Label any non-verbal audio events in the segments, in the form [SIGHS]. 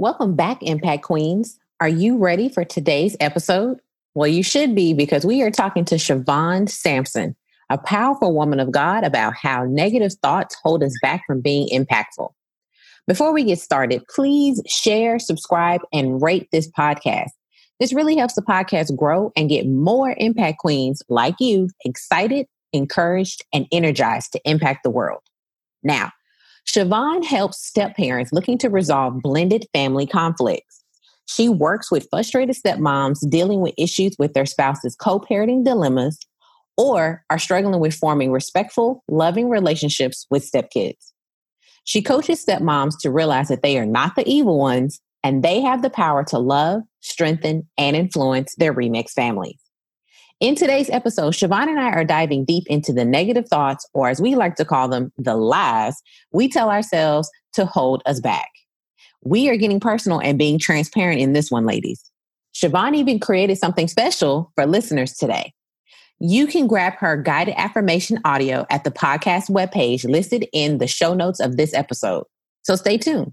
Welcome back, Impact Queens. Are you ready for today's episode? Well, you should be because we are talking to Siobhan Sampson, a powerful woman of God, about how negative thoughts hold us back from being impactful. Before we get started, please share, subscribe, and rate this podcast. This really helps the podcast grow and get more impact queens like you excited, encouraged, and energized to impact the world. Now, Siobhan helps step parents looking to resolve blended family conflicts. She works with frustrated stepmoms dealing with issues with their spouse's co parenting dilemmas or are struggling with forming respectful, loving relationships with stepkids. She coaches stepmoms to realize that they are not the evil ones and they have the power to love, strengthen, and influence their remix families. In today's episode, Siobhan and I are diving deep into the negative thoughts, or as we like to call them, the lies we tell ourselves to hold us back. We are getting personal and being transparent in this one, ladies. Siobhan even created something special for listeners today. You can grab her guided affirmation audio at the podcast webpage listed in the show notes of this episode. So stay tuned.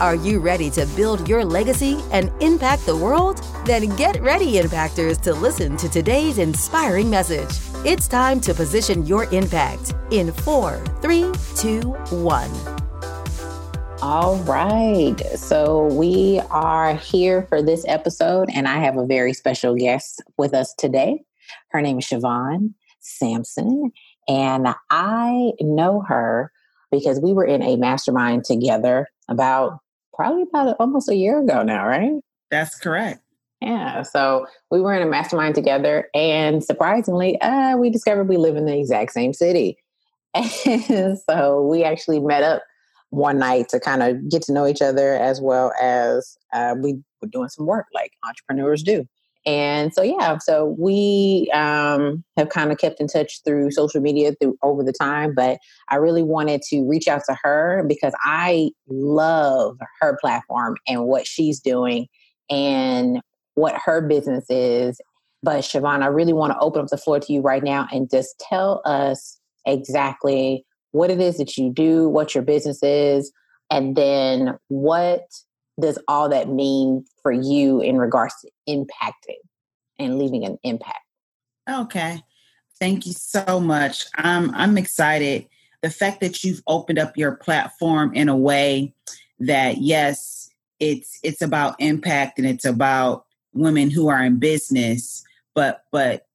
Are you ready to build your legacy and impact the world? Then get ready, Impactors, to listen to today's inspiring message. It's time to position your impact in four, three, two, one. All right. So we are here for this episode, and I have a very special guest with us today. Her name is Siobhan Sampson, and I know her because we were in a mastermind together about probably about almost a year ago now, right? That's correct. Yeah. So we were in a mastermind together, and surprisingly, uh, we discovered we live in the exact same city. [LAUGHS] And so we actually met up one night to kind of get to know each other as well as uh, we were doing some work like entrepreneurs do. And so, yeah, so we um, have kind of kept in touch through social media through over the time. But I really wanted to reach out to her because I love her platform and what she's doing and what her business is. But Siobhan, I really want to open up the floor to you right now and just tell us exactly what it is that you do, what your business is, and then what does all that mean for you in regards to impacting and leaving an impact? Okay. Thank you so much. I'm I'm excited. The fact that you've opened up your platform in a way that yes, it's it's about impact and it's about women who are in business, but but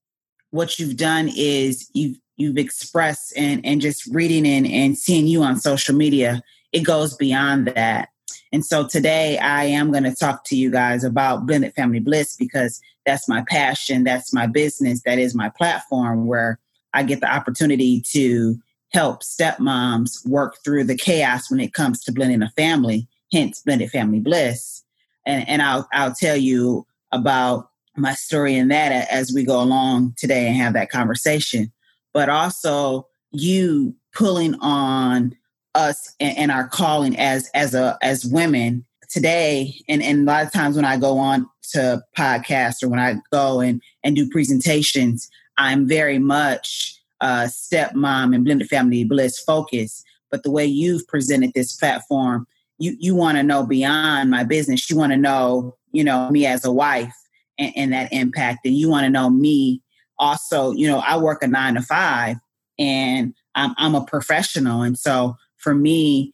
what you've done is you've you've expressed and and just reading and, and seeing you on social media, it goes beyond that. And so today I am going to talk to you guys about Blended Family Bliss because that's my passion, that's my business, that is my platform where I get the opportunity to help stepmoms work through the chaos when it comes to blending a family, hence Blended Family Bliss. And, and I'll, I'll tell you about my story in that as we go along today and have that conversation. But also you pulling on us and, and, our calling as as a as women today. And, and a lot of times when i go on to podcasts or when i go and and do presentations i'm very much uh stepmom and blended family bliss focus but the way you've presented this platform you you want to know beyond my business. You want to know you know me as a wife and, and that impact. And you want to know me also. You know i work a nine to five and I'm, I'm a professional. And so for me,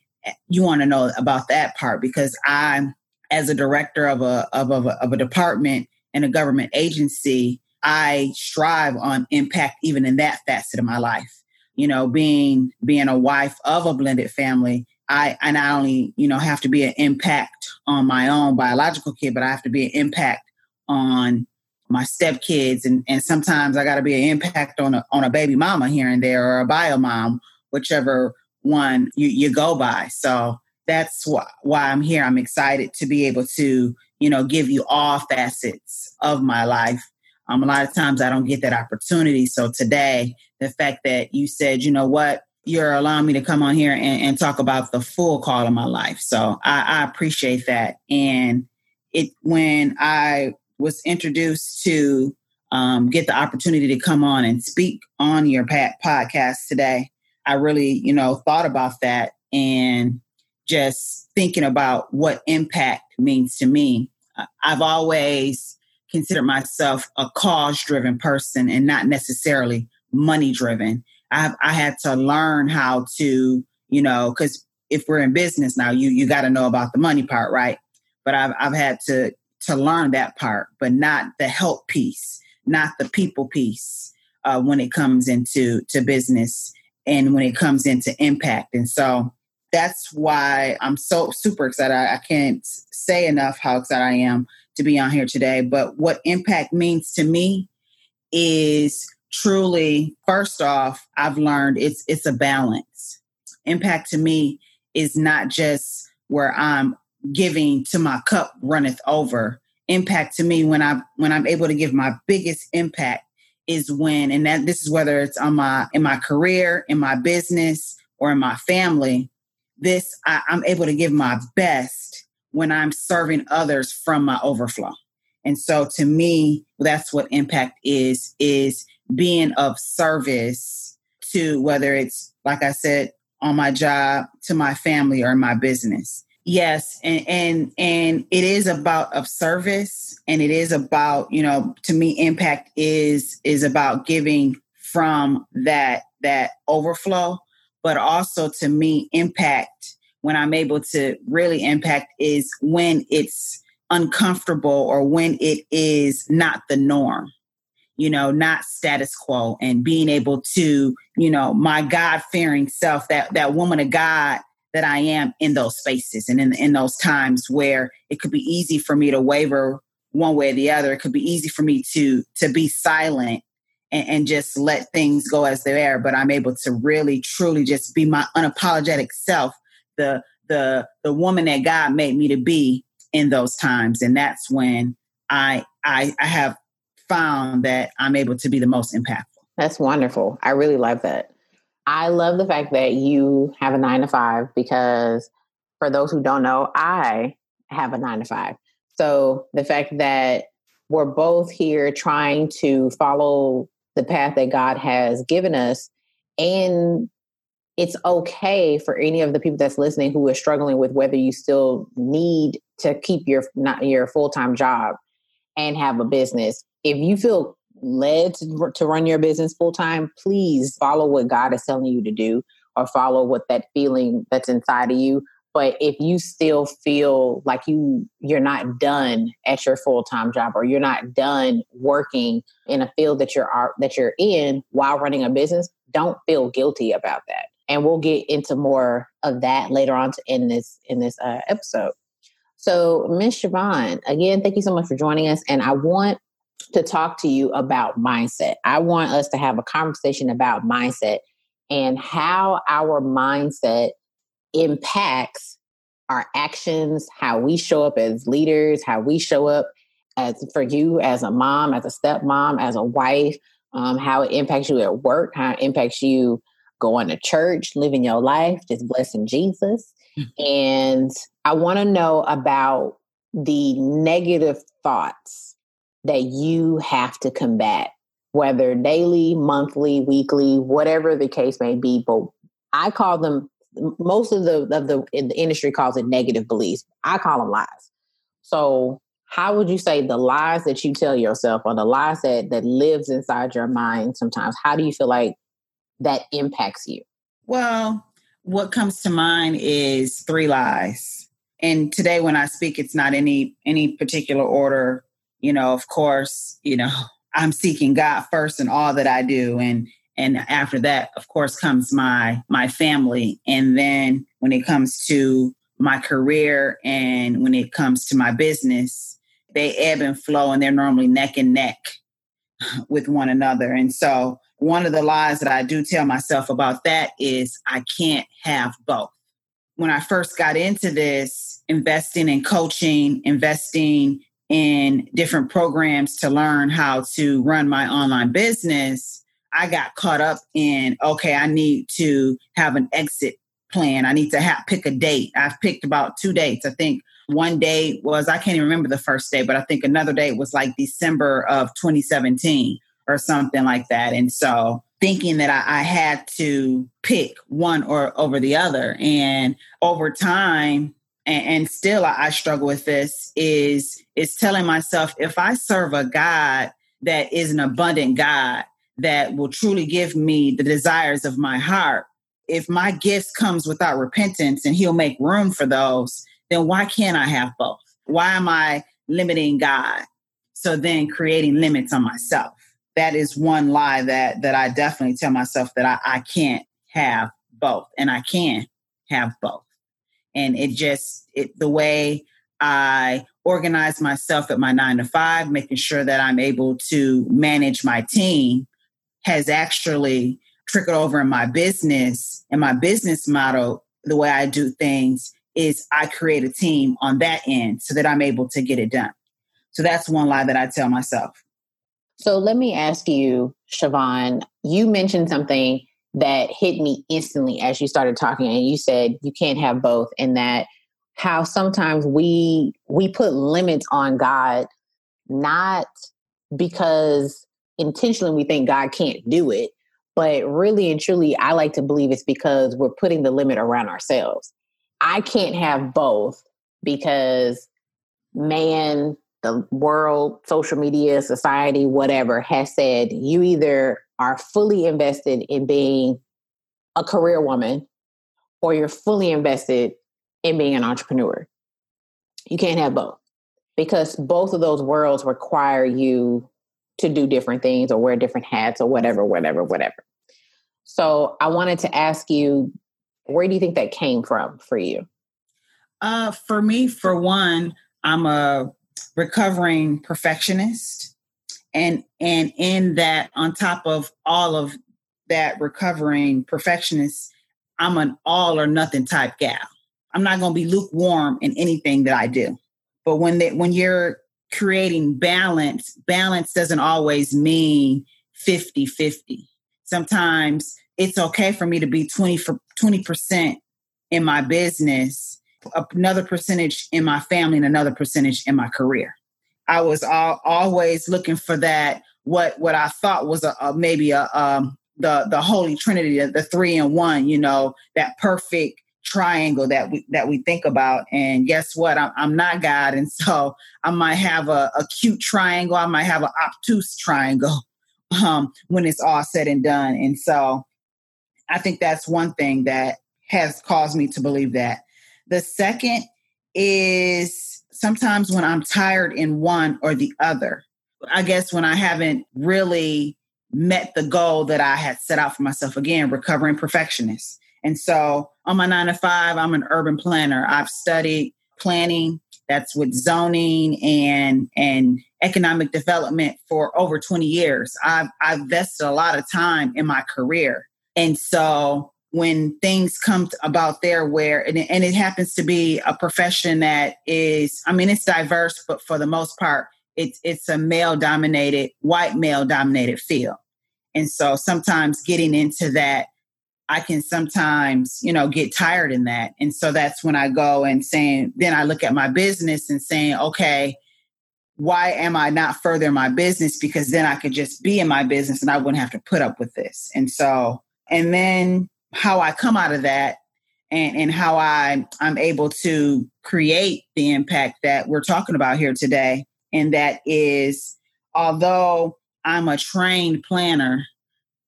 you want to know about that part because I'm, as a director of a, of a, of a department in a government agency, I strive on impact even in that facet of my life. You know, being being a wife of a blended family, I, I not only, you know, have to be an impact on my own biological kid, but I have to be an impact on my stepkids and, and sometimes I gotta be an impact on a on a baby mama here and there or a bio mom, whichever one you, you go by. So that's why, why I'm here. I'm excited to be able to, you know, give you all facets of my life Um, a lot of times I don't get that opportunity. So today, the fact that you said, you know what, you're allowing me to come on here and, and talk about the full call of my life. So I, I appreciate that. And it when I was introduced to um, get the opportunity to come on and speak on your podcast today, I really, you know, thought about that and just thinking about what impact means to me. I've always considered myself a cause driven person and not necessarily money driven. I've, I had to learn how to, you know, because if we're in business now, you you got to know about the money part, right? But I've I've had to to learn that part, but not the help piece, not the people piece uh, when it comes into to business and when it comes into impact. And so that's why I'm so super excited. I, I can't say enough how excited I am to be on here today. But what impact means to me is truly first off i've learned it's it's a balance impact to me is not just where i'm giving to my cup runneth over impact to me when i when i'm able to give my biggest impact is when and that this is whether it's on my in my career in my business or in my family this I, i'm able to give my best when i'm serving others from my overflow and so to me that's what impact is is being of service to whether it's like I said on my job, to my family or my business. Yes, and and and it is about of service and it is about, you know, to me impact is is about giving from that that overflow, but also to me impact when I'm able to really impact is when it's uncomfortable or when it is not the norm you know, not status quo and being able to, you know, my God fearing self, that that woman of God that I am in those spaces and in, in those times where it could be easy for me to waver one way or the other. It could be easy for me to to be silent and, and just let things go as they are. But I'm able to really truly just be my unapologetic self, the the the woman that God made me to be in those times. And that's when I I, I have found that I'm able to be the most impactful. That's wonderful. I really love that. I love the fact that you have a nine to five because for those who don't know, I have a nine to five. So the fact that we're both here trying to follow the path that God has given us and it's okay for any of the people that's listening who are struggling with whether you still need to keep your not your full-time job and have a business if you feel led to, to run your business full time, please follow what God is telling you to do or follow what that feeling that's inside of you. But if you still feel like you you're not done at your full time job or you're not done working in a field that you're that you're in while running a business, don't feel guilty about that. And we'll get into more of that later on in this in this uh, episode. So, Miss Siobhan, again, thank you so much for joining us. And I want to talk to you about mindset. I want us to have a conversation about mindset and how our mindset impacts our actions, how we show up as leaders, how we show up as for you as a mom, as a stepmom, as a wife, um, how it impacts you at work, how it impacts you going to church, living your life, just blessing Jesus. Mm-hmm. And I want to know about the negative thoughts that you have to combat, whether daily, monthly, weekly, whatever the case may be. But I call them most of the of the, the industry calls it negative beliefs. I call them lies. So how would you say the lies that you tell yourself or the lies that that lives inside your mind sometimes how do you feel like that impacts you well what comes to mind is three lies and today when i speak it's not any any particular order you know, of course, you know, [LAUGHS] I'm seeking God first in all that I do. And and after that, of course, comes my my family. And then when it comes to my career and when it comes to my business, they ebb and flow and they're normally neck and neck [SIGHS] with one another. And so one of the lies that I do tell myself about that is I can't have both. When I first got into this, investing in coaching, investing in different programs to learn how to run my online business, I got caught up in okay, I need to have an exit plan. I need to have, pick a date. I've picked about two dates. I think one date was I can't even remember the first day, but I think another date was like December of 2017 or something like that. And so thinking that I, I had to pick one or over the other, and over time, and, and still I, I struggle with this is is telling myself if I serve a God that is an abundant God that will truly give me the desires of my heart if my gifts comes without repentance and he'll make room for those then why can't i have both? Why am i limiting god? So then creating limits on myself. That is one lie that that i definitely tell myself that i, I can't have both and i can have both and it just it the way i organize myself at my nine to five making sure that i'm able to manage my team has actually trickled over in my business. And my business model the way i do things is i create a team on that end so that i'm able to get it done. So that's one lie that i tell myself. So let me ask you siobhan you mentioned something that hit me instantly as you started talking and you said you can't have both and that how sometimes we we put limits on god not because intentionally we think god can't do it but really and truly i like to believe it's because we're putting the limit around ourselves. I can't have both because man the world social media society whatever has said you either are fully invested in being a career woman or you're fully invested in being an entrepreneur. You can't have both because both of those worlds require you to do different things or wear different hats or whatever, whatever, whatever. So I wanted to ask you, where do you think that came from for you? Uh, for me, for one, I'm a recovering perfectionist and and in that on top of all of that recovering perfectionist i'm an all or nothing type gal. I'm not going to be lukewarm in anything that i do. But when they, when you're creating balance balance doesn't always mean 50 50 sometimes it's okay for me to be 20 for 20% in my business another percentage in my family and another percentage in my career I was all, always looking for that what what I thought was a, a maybe a um, the the holy trinity, the three in one. You know that perfect triangle that we that we think about. And guess what? I'm, I'm not God, and so I might have a, a cute triangle. I might have an obtuse triangle [LAUGHS] um, when it's all said and done. And so I think that's one thing that has caused me to believe that. The second is sometimes when I'm tired in one or the other, I guess when I haven't really met the goal that I had set out for myself, again, recovering perfectionist. And so on my nine to five, I'm an urban planner. I've studied planning, that's with zoning and and economic development for over 20 years. I've I've vested a lot of time in my career. And so when things come about there where and it, and it happens to be a profession that is i mean it's diverse but for the most part it's it's a male dominated white male dominated field. And so sometimes getting into that i can sometimes you know get tired in that. And so that's when i go and saying then i look at my business and saying okay why am i not further in my business? Because then i could just be in my business and i wouldn't have to put up with this. And so and then how I come out of that and, and how I, I'm able to create the impact that we're talking about here today. And that is, although I'm a trained planner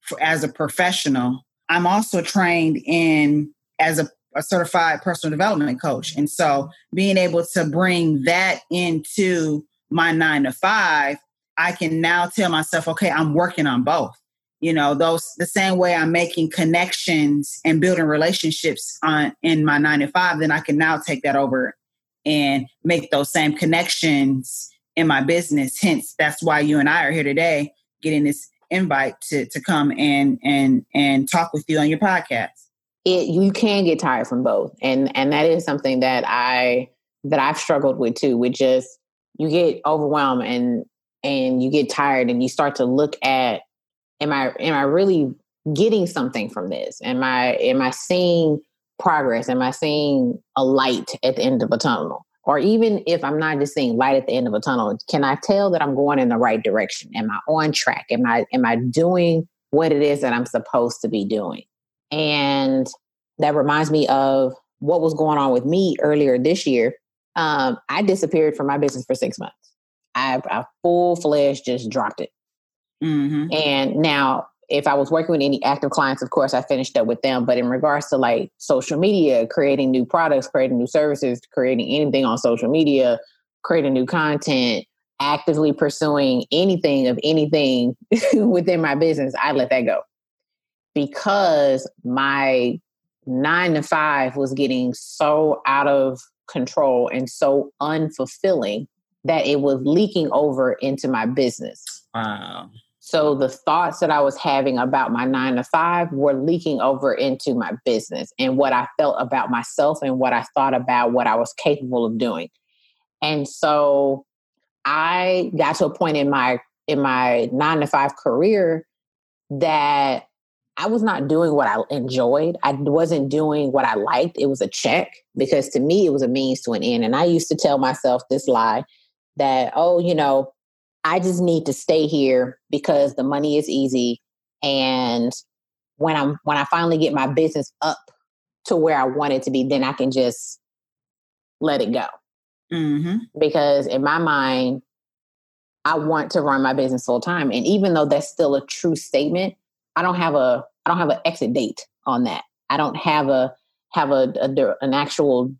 for, as a professional, I'm also trained in as a, a certified personal development coach. And so being able to bring that into my nine to five, I can now tell myself, okay, I'm working on both you know those the same way i'm making connections and building relationships on in my nine to five then i can now take that over and make those same connections in my business. Hence that's why you and i are here today getting this invite to to come and and and talk with you on your podcast. It you can get tired from both. And and that is something that i that i've struggled with too with just you get overwhelmed and and you get tired and you start to look at am I am I really getting something from this? Am I am I seeing progress? Am I seeing a light at the end of a tunnel? Or even if I'm not just seeing light at the end of a tunnel, can I tell that I'm going in the right direction? Am I on track? Am I am I doing what it is that I'm supposed to be doing? And that reminds me of what was going on with me earlier this year. Um, I disappeared from my business for six months. I, I full fledged just dropped it. Mm-hmm. And now, if I was working with any active clients, of course, I finished up with them. But in regards to like social media, creating new products, creating new services, creating anything on social media, creating new content, actively pursuing anything of anything [LAUGHS] within my business, I let that go because my nine to five was getting so out of control and so unfulfilling that it was leaking over into my business. Wow. So the thoughts that I was having about my nine to five were leaking over into my business and what I felt about myself and what I thought about what I was capable of doing. And so I got to a point in my in my nine to five career that I was not doing what I enjoyed. I wasn't doing what I liked. It was a check because to me, it was a means to an end. And I used to tell myself this lie that, oh, you know, I just need to stay here because the money is easy. And when I'm when I finally get my business up to where I want it to be, then I can just let it go. Mm-hmm. Because in my mind, I want to run my business full time. And even though that's still a true statement, I don't have a I don't have an exit date on that. I don't have a have a, a an actual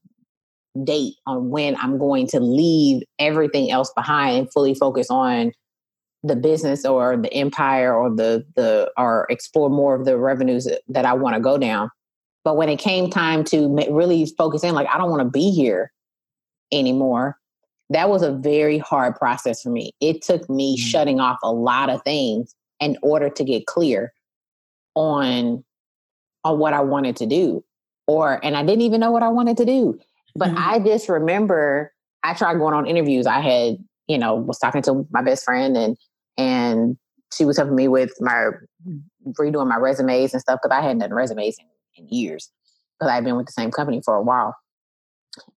date on when I'm going to leave everything else behind and fully focus on the business or the empire or the the or explore more of the revenues that I want to go down. But when it came time to really focus in, like I don't want to be here anymore. That was a very hard process for me. It took me mm-hmm. shutting off a lot of things in order to get clear on on what I wanted to do. Or and I didn't even know what I wanted to do. But mm-hmm. I just remember I tried going on interviews. I had, you know, was talking to my best friend and and she was helping me with my redoing my resumes and stuff because I hadn't done resumes in, in years because I had been with the same company for a while.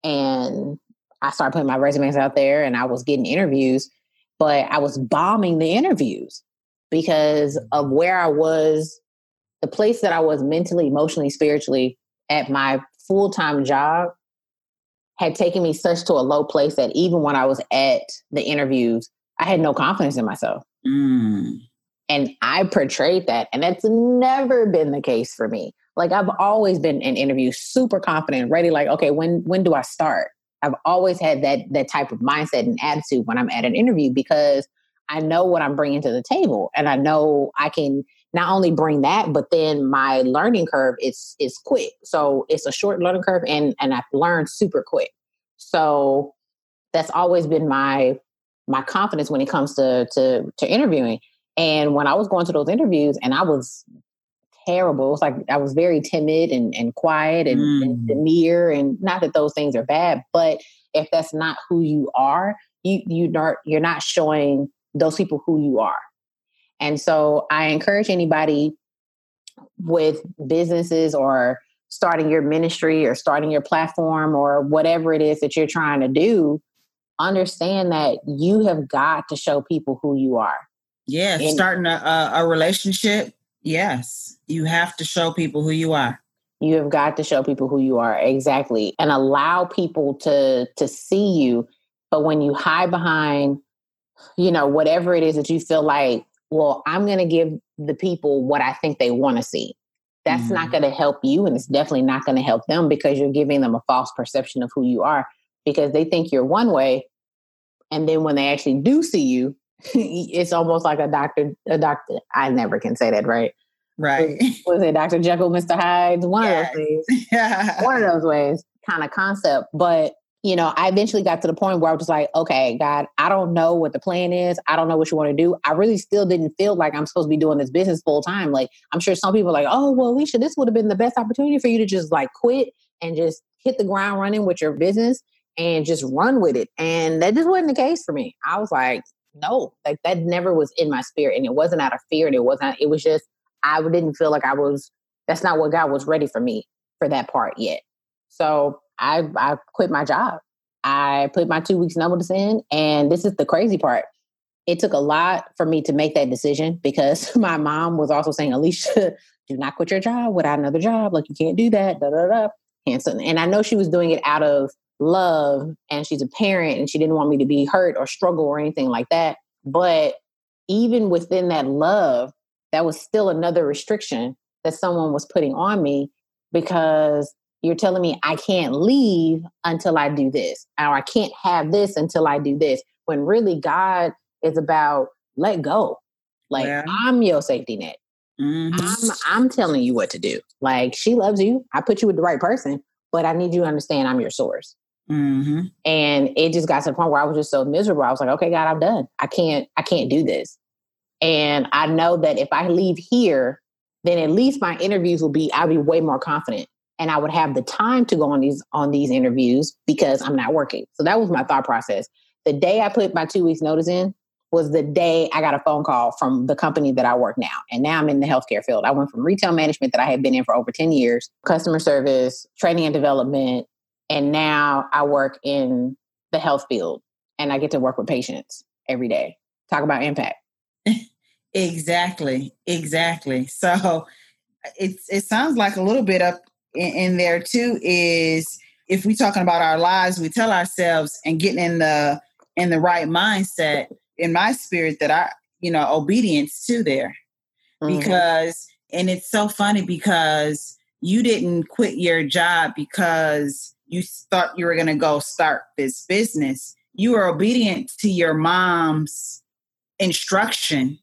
And I started putting my resumes out there and I was getting interviews, but I was bombing the interviews because of where I was, the place that I was mentally, emotionally, spiritually at my full time job had taken me such to a low place that even when I was at the interviews, I had no confidence in myself. Mm. And I portrayed that. And that's never been the case for me. Like I've always been in interviews super confident, ready, like, okay, when when do I start? I've always had that that type of mindset and attitude when I'm at an interview because I know what I'm bringing to the table and I know I can not only bring that, but then my learning curve is is quick. So it's a short learning curve, and and I've learned super quick. So that's always been my my confidence when it comes to to to interviewing. And when I was going to those interviews, and I was terrible. It was like I was very timid and, and quiet and, mm. and demure. And not that those things are bad, but if that's not who you are, you you not you're not showing those people who you are. And so I encourage anybody with businesses or starting your ministry or starting your platform or whatever it is that you're trying to do, understand that you have got to show people who you are. Yeah, and starting a, a relationship. Yes, you have to show people who you are. You have got to show people who you are exactly, and allow people to to see you. But when you hide behind, you know, whatever it is that you feel like well, I'm going to give the people what I think they want to see. That's mm-hmm. not going to help you. And it's definitely not going to help them because you're giving them a false perception of who you are because they think you're one way. And then when they actually do see you, [LAUGHS] it's almost like a doctor, a doctor. I never can say that, right? Right. Was, it Dr. Jekyll, Mr. Hyde? One yes. of those ways. Yeah. [LAUGHS] One of those ways kind of concept. But you know, I eventually got to the point where I was just like, okay, God, I don't know what the plan is. I don't know what you want to do. I really still didn't feel like I'm supposed to be doing this business full time. Like, I'm sure some people are like, oh, well, Alicia, this would have been the best opportunity for you to just like quit and just hit the ground running with your business and just run with it. And that just wasn't the case for me. I was like, no, like that never was in my spirit. And it wasn't out of fear. And it wasn't, it was just, I didn't feel like I was, that's not what God was ready for me for that part yet. So I, I quit my job. I put my two weeks notice in. And this is the crazy part. It took a lot for me to make that decision because [LAUGHS] my mom was also saying, Alicia, do not quit your job without another job. Like you can't do that. Da, da, da. And, so, and I know she was doing it out of love and she's a parent and she didn't want me to be hurt or struggle or anything like that. But even within that love, that was still another restriction that someone was putting on me because you're telling me I can't leave until I do this, or I can't have this until I do this. When really God is about let go. Like yeah. I'm your safety net. Mm-hmm. I'm I'm telling you what to do. Like she loves you. I put you with the right person, but I need you to understand I'm your source. Mm-hmm. And it just got to the point where I was just so miserable. I was like, okay, God, I'm done. I can't, I can't do this. And I know that if I leave here, then at least my interviews will be, I'll be way more confident. And I would have the time to go on these on these interviews because I'm not working. So that was my thought process. The day I put my two weeks notice in was the day I got a phone call from the company that I work now. And now I'm in the healthcare field. I went from retail management that I had been in for over 10 years, customer service, training and development, and now I work in the health field and I get to work with patients every day. Talk about impact. [LAUGHS] exactly. Exactly. So it, it sounds like a little bit up in, in there too is if we're talking about our lives, we tell ourselves and getting in the in the right mindset in my spirit that I, you know, obedience to there. Mm-hmm. Because and it's so funny because you didn't quit your job because you thought you were going to go start this business, you were obedient to your mom's instructions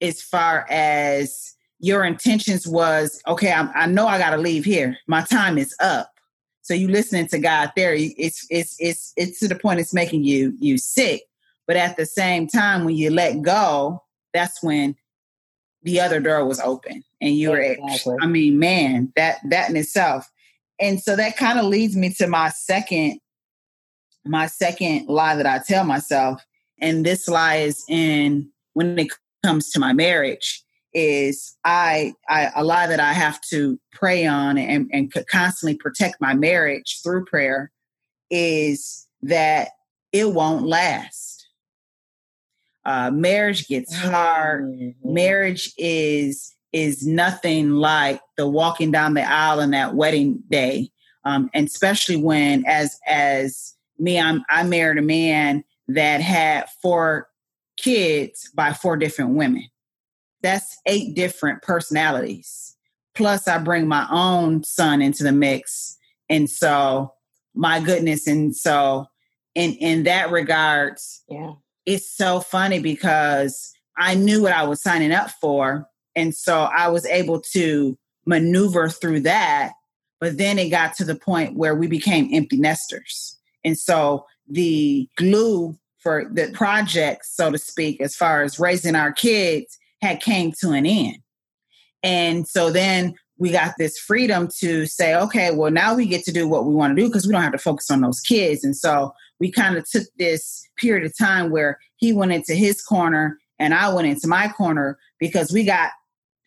as far as your intentions was okay i, I know i got to leave here my time is up so you listening to god there it's it's it's it's to the point it's making you you sick but at the same time when you let go that's when the other door was open and you were exactly. i mean man that that in itself and so that kind of leads me to my second my second lie that I tell myself. And this lie is in when it comes to my marriage is I, I a lie that I have to pray on and, and constantly protect my marriage through prayer is that it won't last. Uh, marriage gets hard. Mm-hmm. Marriage is is nothing like the walking down the aisle on that wedding day. Um, and especially when as as me, I'm I married a man that had four kids by four different women. That's eight different personalities. Plus I bring my own son into the mix. And so my goodness. And so in in that regards, yeah, it's so funny because I knew what I was signing up for and so I was able to maneuver through that. But then it got to the point where we became empty nesters. And so the glue for the project, so to speak, as far as raising our kids had came to an end. And so then we got this freedom to say, okay, well, now we get to do what we want to do because we don't have to focus on those kids. And so we kind of took this period of time where he went into his corner and I went into my corner because we got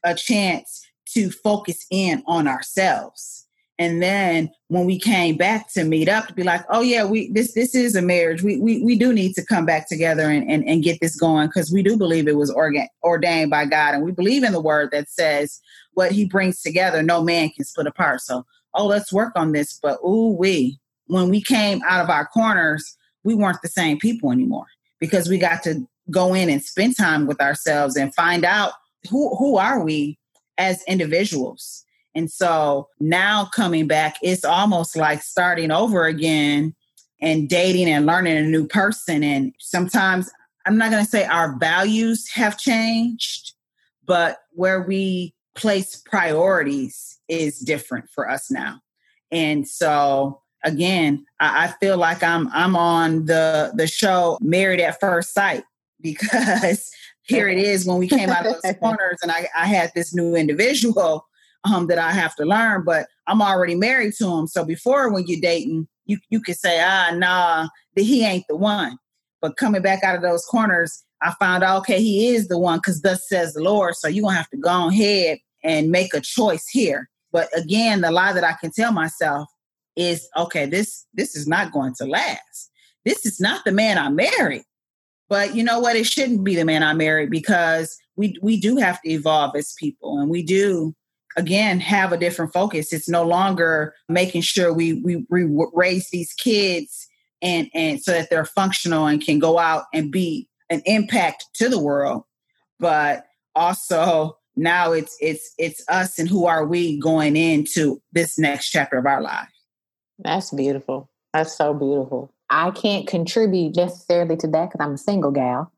a chance to focus in on ourselves. And then when we came back to meet up to be like, oh yeah, we this this is a marriage. We we, we do need to come back together and, and, and get this going because we do believe it was organ, ordained by God. And we believe in the word that says what he brings together, no man can split apart. So, oh, let's work on this. But ooh, we when we came out of our corners, we weren't the same people anymore because we got to go in and spend time with ourselves and find out who who are we as individuals? And so now coming back, it's almost like starting over again and dating and learning a new person. And sometimes I'm not going to say our values have changed, but where we place priorities is different for us now. And so again, I, I feel like I'm I'm on the the show Married at First Sight [LAUGHS] because here it is when we came out of those [LAUGHS] corners and I, I had this new individual um, that I have to learn, but I'm already married to him. So before when you're dating, you you could say, ah, nah, that he ain't the one. But coming back out of those corners, I found out, okay, he is the one because thus says the Lord. So you're gonna have to go ahead and make a choice here. But again, the lie that I can tell myself is, okay, this this is not going to last. This is not the man I married. But you know what? It shouldn't be the man I married because we we do have to evolve as people and we do again have a different focus. It's no longer making sure we we, we raise these kids and and so that they're functional and can go out and be an impact to the world. But also now it's it's it's us and who are we going into this next chapter of our life. That's beautiful. That's so beautiful. I can't contribute necessarily to that because i'm a single gal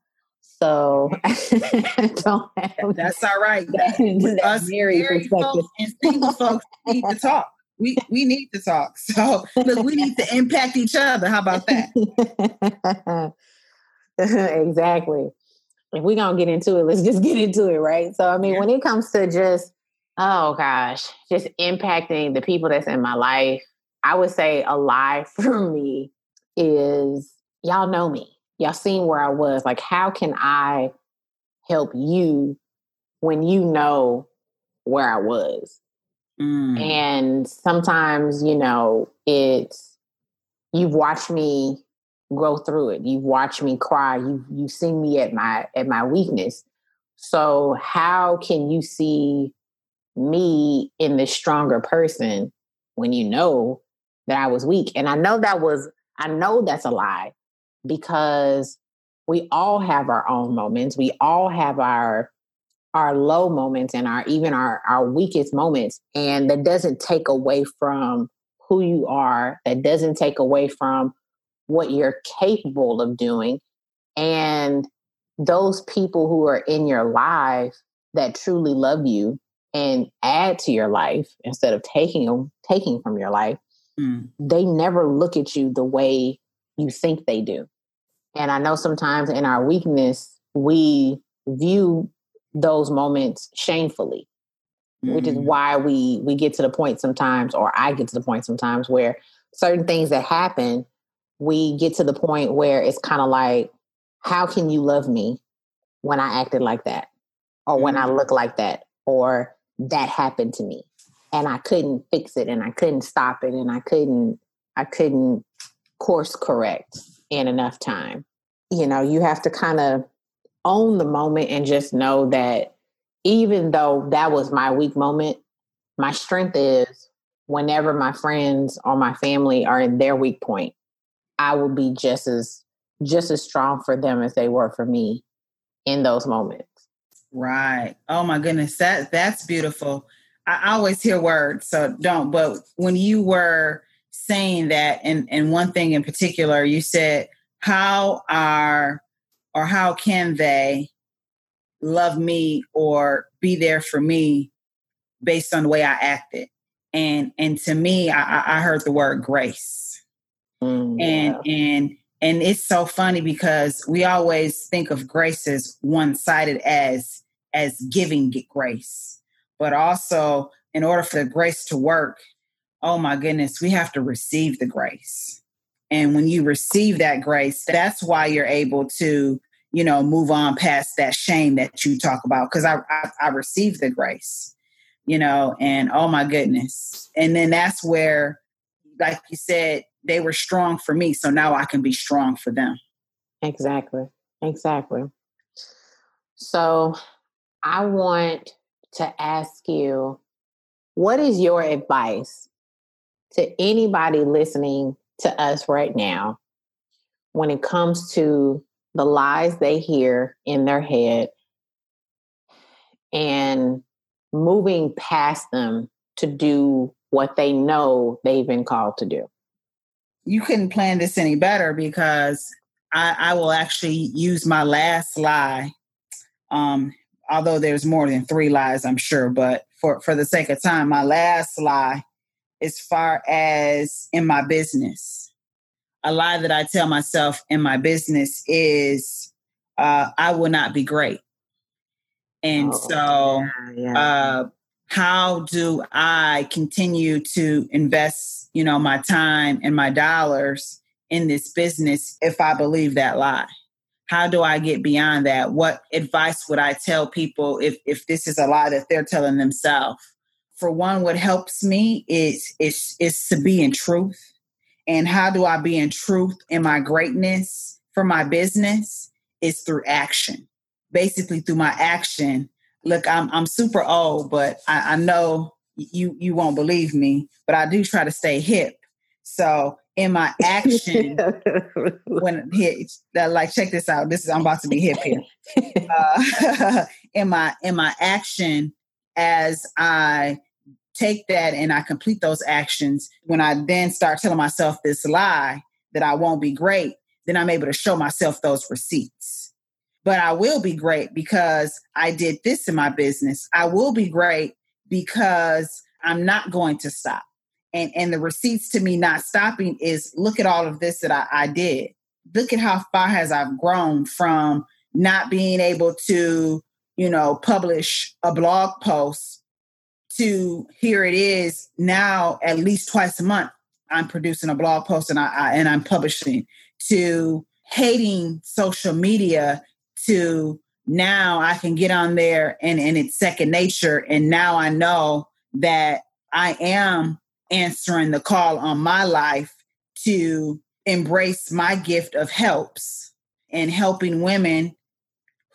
so [LAUGHS] that's all right. That Us married folks and single folks need to talk. We we need to talk. [LAUGHS] So look, we need to impact each other. How about that? [LAUGHS] exactly. If we're gonna get into it, let's just get into it, right? So I mean, yeah. when it comes to just oh gosh, just impacting the people that's in my life, I would say a lie for me is y'all know me y'all seen where I was. Like, how can I help you when you know where I was? Mm. And sometimes, you know, it's you've watched me grow through it. You've watched me cry. You you've seen me at my at my weakness. So how can you see me in the stronger person when you know that I was weak? And I know that was I know that's a lie because we all have our own moments. We all have our our low moments and our even our our weakest moments and that doesn't take away from who you are. That doesn't take away from what you're capable of doing and those people who are in your life that truly love you and add to your life instead of taking them taking from your life mm. they never look at you the way you think they do and I know sometimes in our weakness, we view those moments shamefully, mm-hmm. which is mm-hmm. why we we get to the point sometimes, or I get to the point sometimes where certain things that happen, we get to the point where it's kind of like, how can you love me when I acted like that? Or when I mm-hmm. look like that? Or that happened to me and I couldn't fix it and I couldn't stop it and I couldn't I couldn't course correct in enough time. You know, you have to kind of own the moment and just know that even though that was my weak moment, my strength is whenever my friends or my family are in their weak point, I will be just as just as strong for them as they were for me in those moments. Right. Oh my goodness. That that's beautiful. I always hear words, so don't. But when you were saying that, and and one thing in particular, you said how are or how can they love me or be there for me based on the way I acted? And and to me, I, I heard the word grace. Mm, and yeah. and and it's so funny because we always think of grace as one-sided as as giving grace. But also in order for the grace to work, oh my goodness, we have to receive the grace. And when you receive that grace, that's why you're able to, you know, move on past that shame that you talk about. Because I, I, I received the grace, you know, and oh my goodness. And then that's where, like you said, they were strong for me. So now I can be strong for them. Exactly. Exactly. So I want to ask you what is your advice to anybody listening to us right now when it comes to the lies they hear in their head and moving past them to do what they know they've been called to do. You couldn't plan this any better because I, I will actually use my last lie. Um, although there's more than three lies, I'm sure, but for, for the sake of time, my last lie as far as in my business. A lie that I tell myself in my business is uh, I will not be great. And oh, so yeah, yeah. Uh, how do I continue to invest, you know, my time and my dollars in this business if I believe that lie? How do I get beyond that? What advice would I tell people if if this is a lie that they're telling themselves? For one, what helps me is is is to be in truth. And how do I be in truth in my greatness for my business? Is through action. Basically, through my action, look, I'm I'm super old, but I, I know you you won't believe me, but I do try to stay hip. So in my action, [LAUGHS] when hit, like check this out. This is I'm about to be hip here. Uh, [LAUGHS] in my in my action, as I take that and I complete those actions, when I then start telling myself this lie that I won't be great, then I'm able to show myself those receipts but I will be great because I did this in my business. I will be great because I'm not going to stop. And and the receipts to me not stopping is look at all of this that I, I did. Look at how far has I've grown from not being able to, you know, publish a blog post to here it is now at least twice a month I'm producing a blog post and I, I and I'm publishing to hating social media to now I can get on there and, and it's second nature. And now I know that I am answering the call on my life to embrace my gift of helps and helping women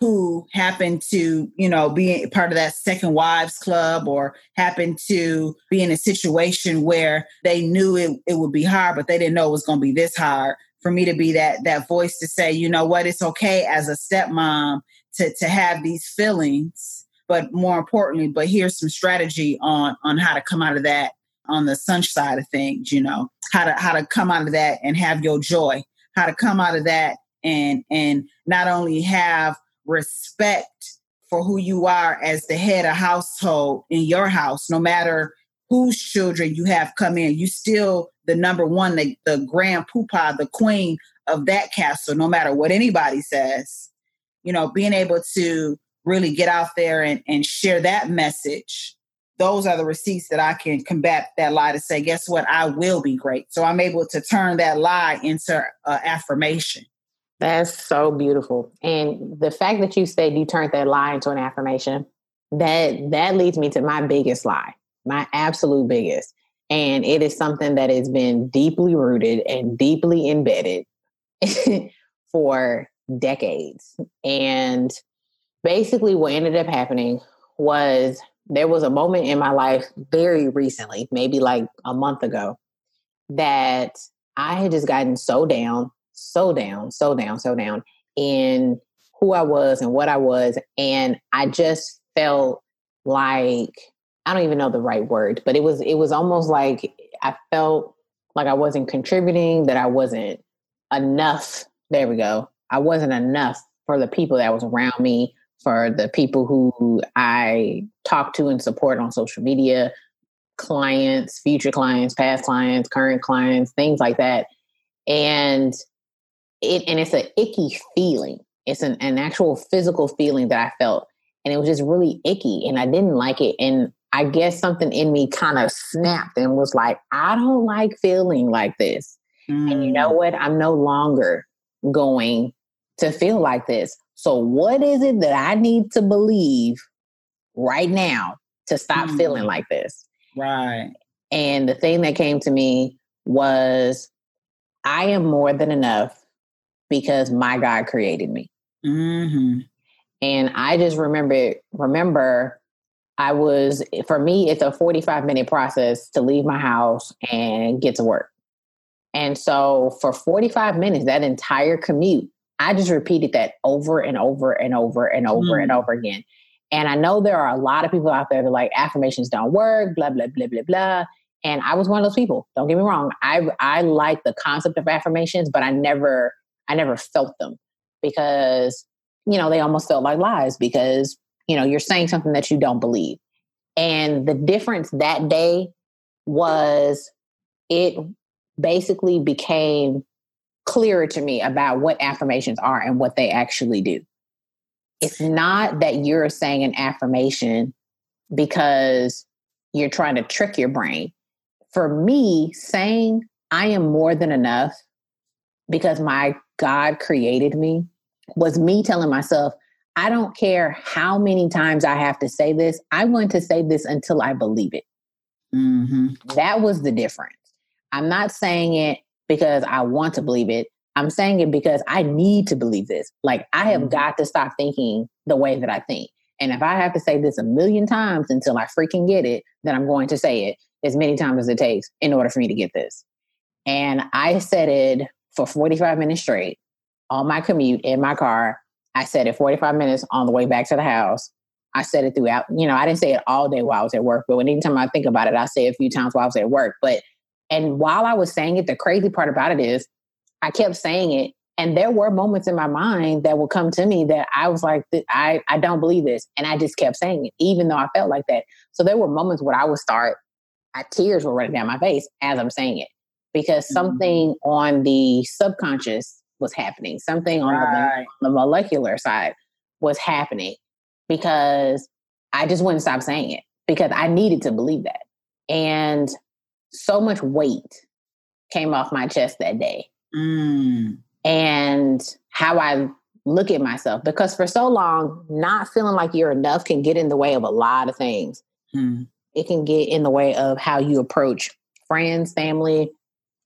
who happened to, you know, be part of that second wives club or happened to be in a situation where they knew it, it would be hard, but they didn't know it was going to be this hard. For me to be that that voice to say, you know what, it's okay as a stepmom to to have these feelings, but more importantly, but here's some strategy on on how to come out of that on the sun side of things, you know, how to how to come out of that and have your joy, how to come out of that and and not only have respect for who you are as the head of household in your house, no matter whose children you have come in, you still the number one, the, the grand poopah, the queen of that castle, no matter what anybody says. You know, being able to really get out there and, and share that message. Those are the receipts that I can combat that lie to say, guess what? I will be great. So I'm able to turn that lie into uh, affirmation. That's so beautiful. And the fact that you said you turned that lie into an affirmation, that that leads me to my biggest lie my absolute biggest. And it is something that has been deeply rooted and deeply embedded [LAUGHS] for decades. And basically, what ended up happening was there was a moment in my life very recently, maybe like a month ago, that I had just gotten so down, so down, so down, so down in who I was and what I was. And I just felt like I don't even know the right word, but it was it was almost like I felt like I wasn't contributing, that I wasn't enough. There we go. I wasn't enough for the people that was around me, for the people who I talked to and support on social media, clients, future clients, past clients, current clients, things like that. And it and it's an icky feeling. It's an, an actual physical feeling that I felt. And it was just really icky and I didn't like it. And I guess something in me kind of snapped and was like, I don't like feeling like this. Mm. And you know mm. what? I'm no longer going to feel like this. So, what is it that I need to believe right now to stop mm. feeling like this? Right. And the thing that came to me was, I am more than enough because my God created me. Mm-hmm. And I just remember remember I was, for me, it's a 45 minute process to leave my house and get to work. And so for 45 minutes, that entire commute, I just repeated that over and over and over and over mm. and over again. And I know there are a lot of people out there that like affirmations don't work, blah, blah, blah, blah, blah. And I was one of those people. Don't get me wrong. I I like the concept of affirmations, but I never I never felt them because, you know, they almost felt like lies because you know, you're saying something that you don't believe. And the difference that day was it basically became clearer to me about what affirmations are and what they actually do. It's not that you're saying an affirmation because you're trying to trick your brain. For me, saying I am more than enough because my God created me was me telling myself, I don't care how many times I have to say this, I'm going to say this until I believe it. Mm-hmm. That was the difference. I'm not saying it because I want to believe it. I'm saying it because I need to believe this. Like, I have mm-hmm. got to stop thinking the way that I think. And if I have to say this a million times until I freaking get it, then I'm going to say it as many times as it takes in order for me to get this. And I said it for 45 minutes straight on my commute in my car. I said it 45 minutes on the way back to the house. I said it throughout, you know, I didn't say it all day while I was at work, but anytime I think about it, I say it a few times while I was at work. But and while I was saying it, the crazy part about it is I kept saying it. And there were moments in my mind that would come to me that I was like, I, I don't believe this. And I just kept saying it, even though I felt like that. So there were moments where I would start, I, tears were running down my face as I'm saying it because mm-hmm. something on the subconscious was happening, something on, right. the, the molecular side was happening because I just wouldn't stop saying it because I needed to believe that. And so much weight came off my chest that day. Mm. And how I look at myself, because for so long, not feeling like you're enough can get in the way of a lot of things. Mm. It can get in the way of how you approach friends, family,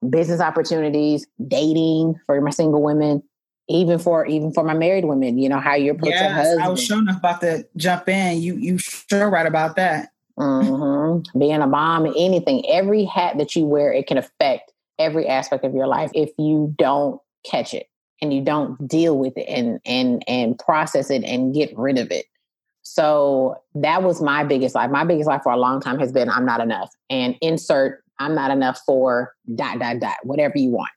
business opportunities, dating for my single women, even for even for my married women, you know, how you approach yes, your husband. I was sure enough about to jump in. You you sure right about that. Mm-hmm. Being a mom, anything, every hat that you wear, it can affect every aspect of your life if you don't catch it and you don't deal with it and and and process it and get rid of it. So that was my biggest life. My biggest life for a long time has been I'm not enough. And insert I'm not enough for dot dot dot, whatever you want.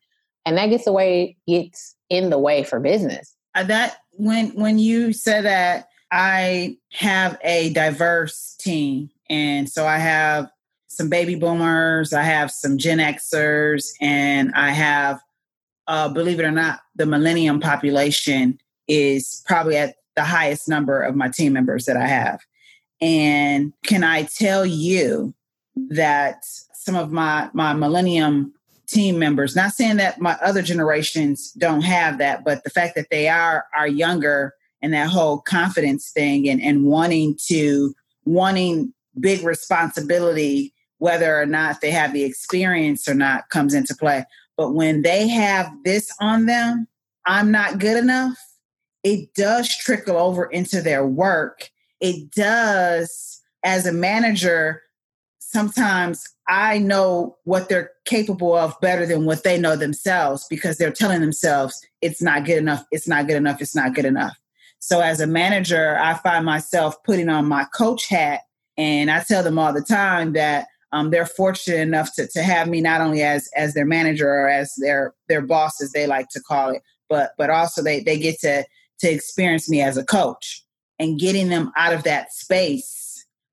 And that gets away gets in the way for business. Uh, that when when you said that I have a diverse team and so I have some baby boomers, I have some Gen Xers, and I have, uh, believe it or not, the millennium population is probably at the highest number of my team members that I have. And can I tell you that some of my my millennium team members, not saying that my other generations don't have that, but the fact that they are are younger and that whole confidence thing and, and wanting to wanting big responsibility, whether or not they have the experience or not, comes into play. But when they have this on them, I'm not good enough, it does trickle over into their work. It does, as a manager, sometimes I know what they're capable of better than what they know themselves because they're telling themselves it's not good enough, it's not good enough, it's not good enough. So as a manager, I find myself putting on my coach hat and I tell them all the time that um, they're fortunate enough to, to have me not only as as their manager or as their their boss, as they like to call it, but but also they they get to to experience me as a coach and getting them out of that space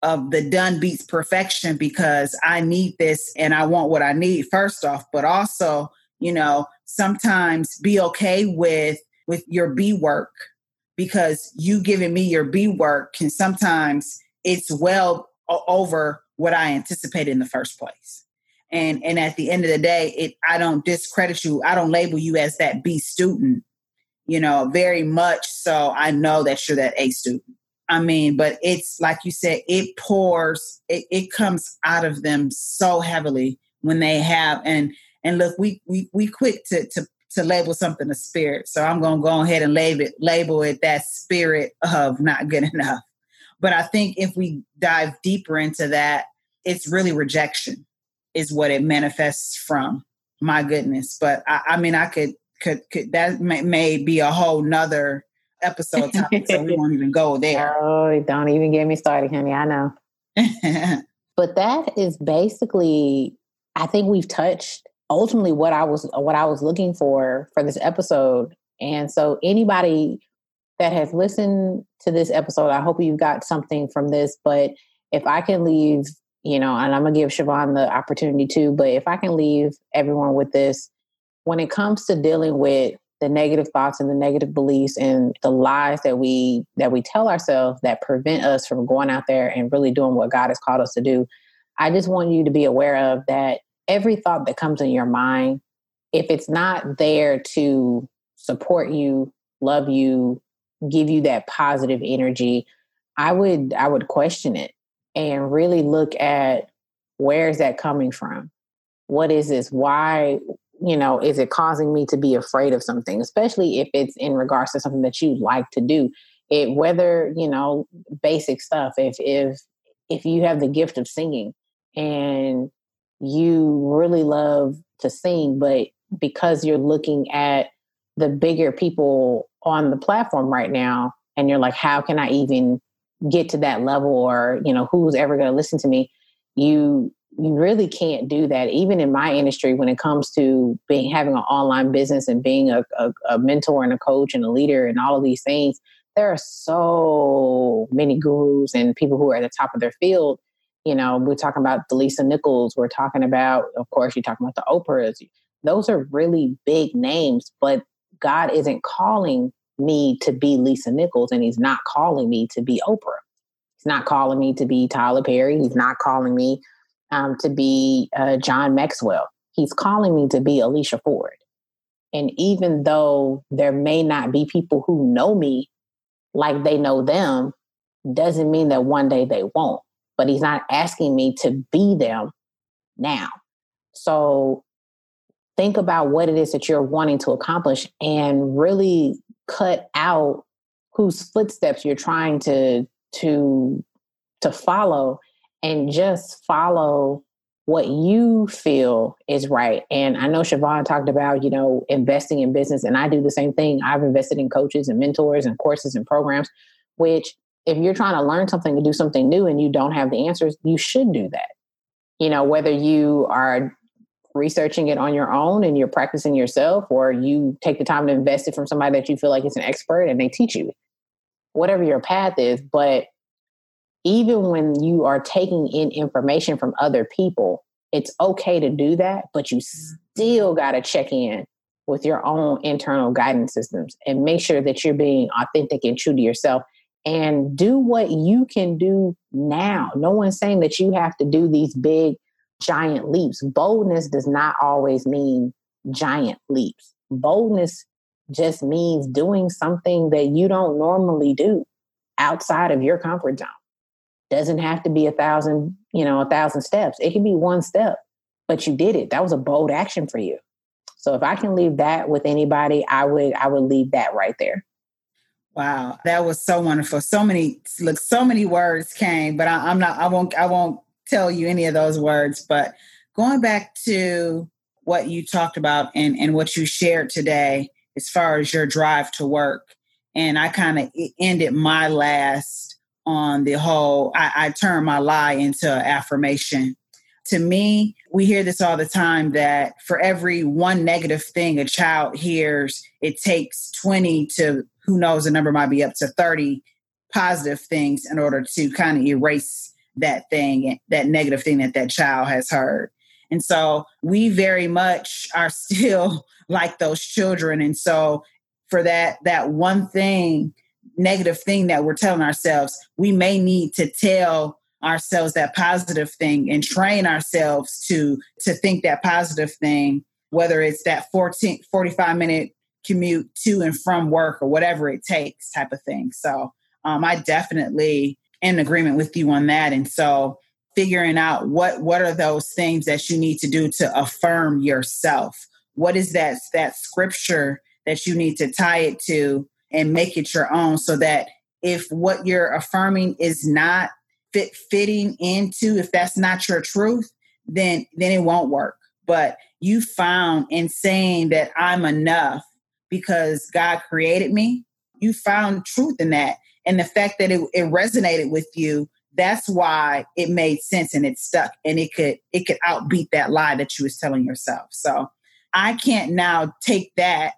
of the done beats perfection because I need this and I want what I need first off, but also you know sometimes be okay with with your B work because you giving me your B work can sometimes it's well over what I anticipated in the first place. And and at the end of the day, it I don't discredit you. I don't label you as that B student, you know, very much so I know that you're that A student. I mean, but it's like you said, it pours, it, it comes out of them so heavily when they have and and look, we we we quick to to to label something a spirit. So I'm gonna go ahead and label it label it that spirit of not good [LAUGHS] enough. But I think if we dive deeper into that, it's really rejection is what it manifests from. My goodness. But I, I mean, I could, could, could, that may, may be a whole nother episode topic, so we [LAUGHS] won't even go there. Oh, don't even get me started, honey. I know. [LAUGHS] but that is basically, I think we've touched ultimately what I was what I was looking for for this episode. And so anybody that has listened to this episode, I hope you got something from this. But if I can leave, you know, and I'm gonna give Siobhan the opportunity too, but if I can leave everyone with this, when it comes to dealing with the negative thoughts and the negative beliefs and the lies that we that we tell ourselves that prevent us from going out there and really doing what God has called us to do, I just want you to be aware of that every thought that comes in your mind, if it's not there to support you, love you, give you that positive energy, I would I would question it and really look at where is that coming from? What is this? Why, you know, is it causing me to be afraid of something, especially if it's in regards to something that you like to do? It whether, you know, basic stuff. If if if you have the gift of singing and you really love to sing, but because you're looking at the bigger people on the platform right now and you're like how can i even get to that level or you know who's ever going to listen to me you you really can't do that even in my industry when it comes to being having an online business and being a, a, a mentor and a coach and a leader and all of these things there are so many gurus and people who are at the top of their field. You know we're talking about the lisa nichols we're talking about of course you're talking about the oprahs. Those are really big names but god isn't calling me to be lisa nichols and he's not calling me to be oprah. He's not calling me to be tyler perry. He's not calling me um, to be uh, John Maxwell. He's calling me to be Alicia Ford. And even though there may not be people who know me like they know them, doesn't mean that one day they won't. But he's not asking me to be them now. So think about what it is that you're wanting to accomplish and really cut out whose footsteps you're trying to to to follow and just follow what you feel is right. And I know Siobhan talked about, you know, investing in business, and I do the same thing. I've invested in coaches and mentors and courses and programs, which if you're trying to learn something to do something new and you don't have the answers, you should do that. You know, whether you are researching it on your own and you're practicing yourself, or you take the time to invest it from somebody that you feel like is an expert and they teach you, whatever your path is. But even when you are taking in information from other people, it's okay to do that, but you mm-hmm. still got to check in with your own internal guidance systems and make sure that you're being authentic and true to yourself and do what you can do now. No one's saying that you have to do these big, giant leaps. Boldness does not always mean giant leaps. Boldness just means doing something that you don't normally do outside of your comfort zone doesn't have to be a thousand, you know, a thousand steps. It can be one step, but you did it. That was a bold action for you. So if I can leave that with anybody, I would I would leave that right there. Wow, that was so wonderful. So many look, so many words came, but I, I'm not. I won't. I won't tell you any of those words. But going back to what you talked about and and what you shared today, as far as your drive to work, and I kind of ended my last on the whole, I, I turn my lie into affirmation. To me, we hear this all the time that for every one negative thing a child hears, it takes 20 to who knows, the number might be up to 30 positive things in order to kind of erase that thing, that negative thing that that child has heard. And so we very much are [LAUGHS] still like those children. And so for that, that one thing negative thing that we're telling ourselves, we may need to tell ourselves that positive thing and train ourselves to to think that positive thing whether it's that 14 45 minute commute to and from work or whatever it takes type of thing. So um, i definitely in agreement with you on that. And so figuring out what what are those things that you need to do to affirm yourself? What is that that scripture that you need to tie it to and make it your own so that if what you're affirming is not fit fitting into if that's not your truth then then it won't work. But you found in saying that i'm enough because god created me you found truth in that. And the fact that it, it resonated with you that's why it made sense and it stuck and it could it could outbeat that lie that you was telling yourself. So i can't now take that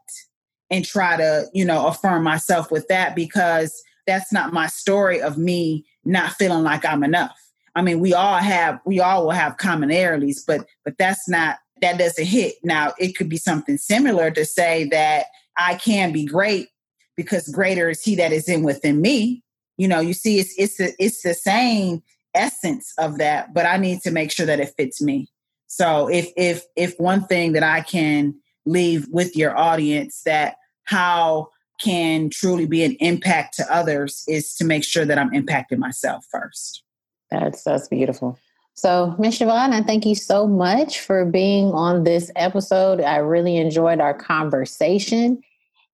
and try to, you know, affirm myself with that because that's not my story of me not feeling like I'm enough. I mean, we all have we all will have commonalities, but but that's not that doesn't hit. Now, it could be something similar to say that I can be great because greater is he that is in within me. You know, you see it's it's the it's the same essence of that, but I need to make sure that it fits me. So if if if one thing that I can leave with your audience that how can truly be an impact to others is to make sure that I'm impacting myself first. That's that's beautiful. So, Ms. Siobhan, I thank you so much for being on this episode. I really enjoyed our conversation.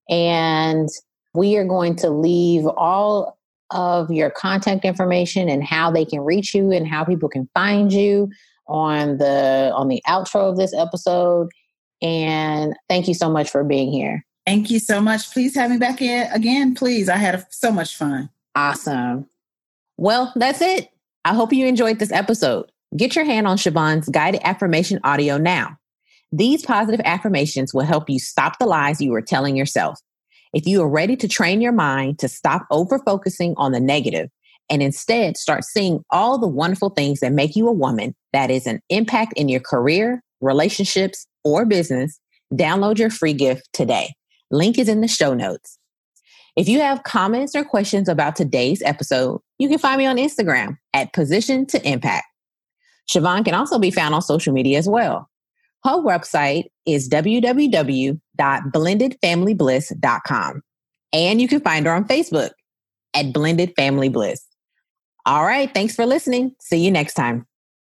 And we are going to leave all of your contact information and how they can reach you and how people can find you on the on the outro of this episode. And thank you so much for being here. Thank you so much. Please have me back in again, please. I had so much fun. Awesome. Well, that's it. I hope you enjoyed this episode. Get your hand on Siobhan's guided affirmation audio now. These positive affirmations will help you stop the lies you are telling yourself. If you are ready to train your mind to stop over focusing on the negative and instead start seeing all the wonderful things that make you a woman that is an impact in your career, relationships, or business, download your free gift today. Link is in the show notes. If you have comments or questions about today's episode, you can find me on Instagram at Position to Impact. Siobhan can also be found on social media as well. Her website is www.blendedfamilybliss.com. And you can find her on Facebook at Blended Family Bliss. All right. Thanks for listening. See you next time.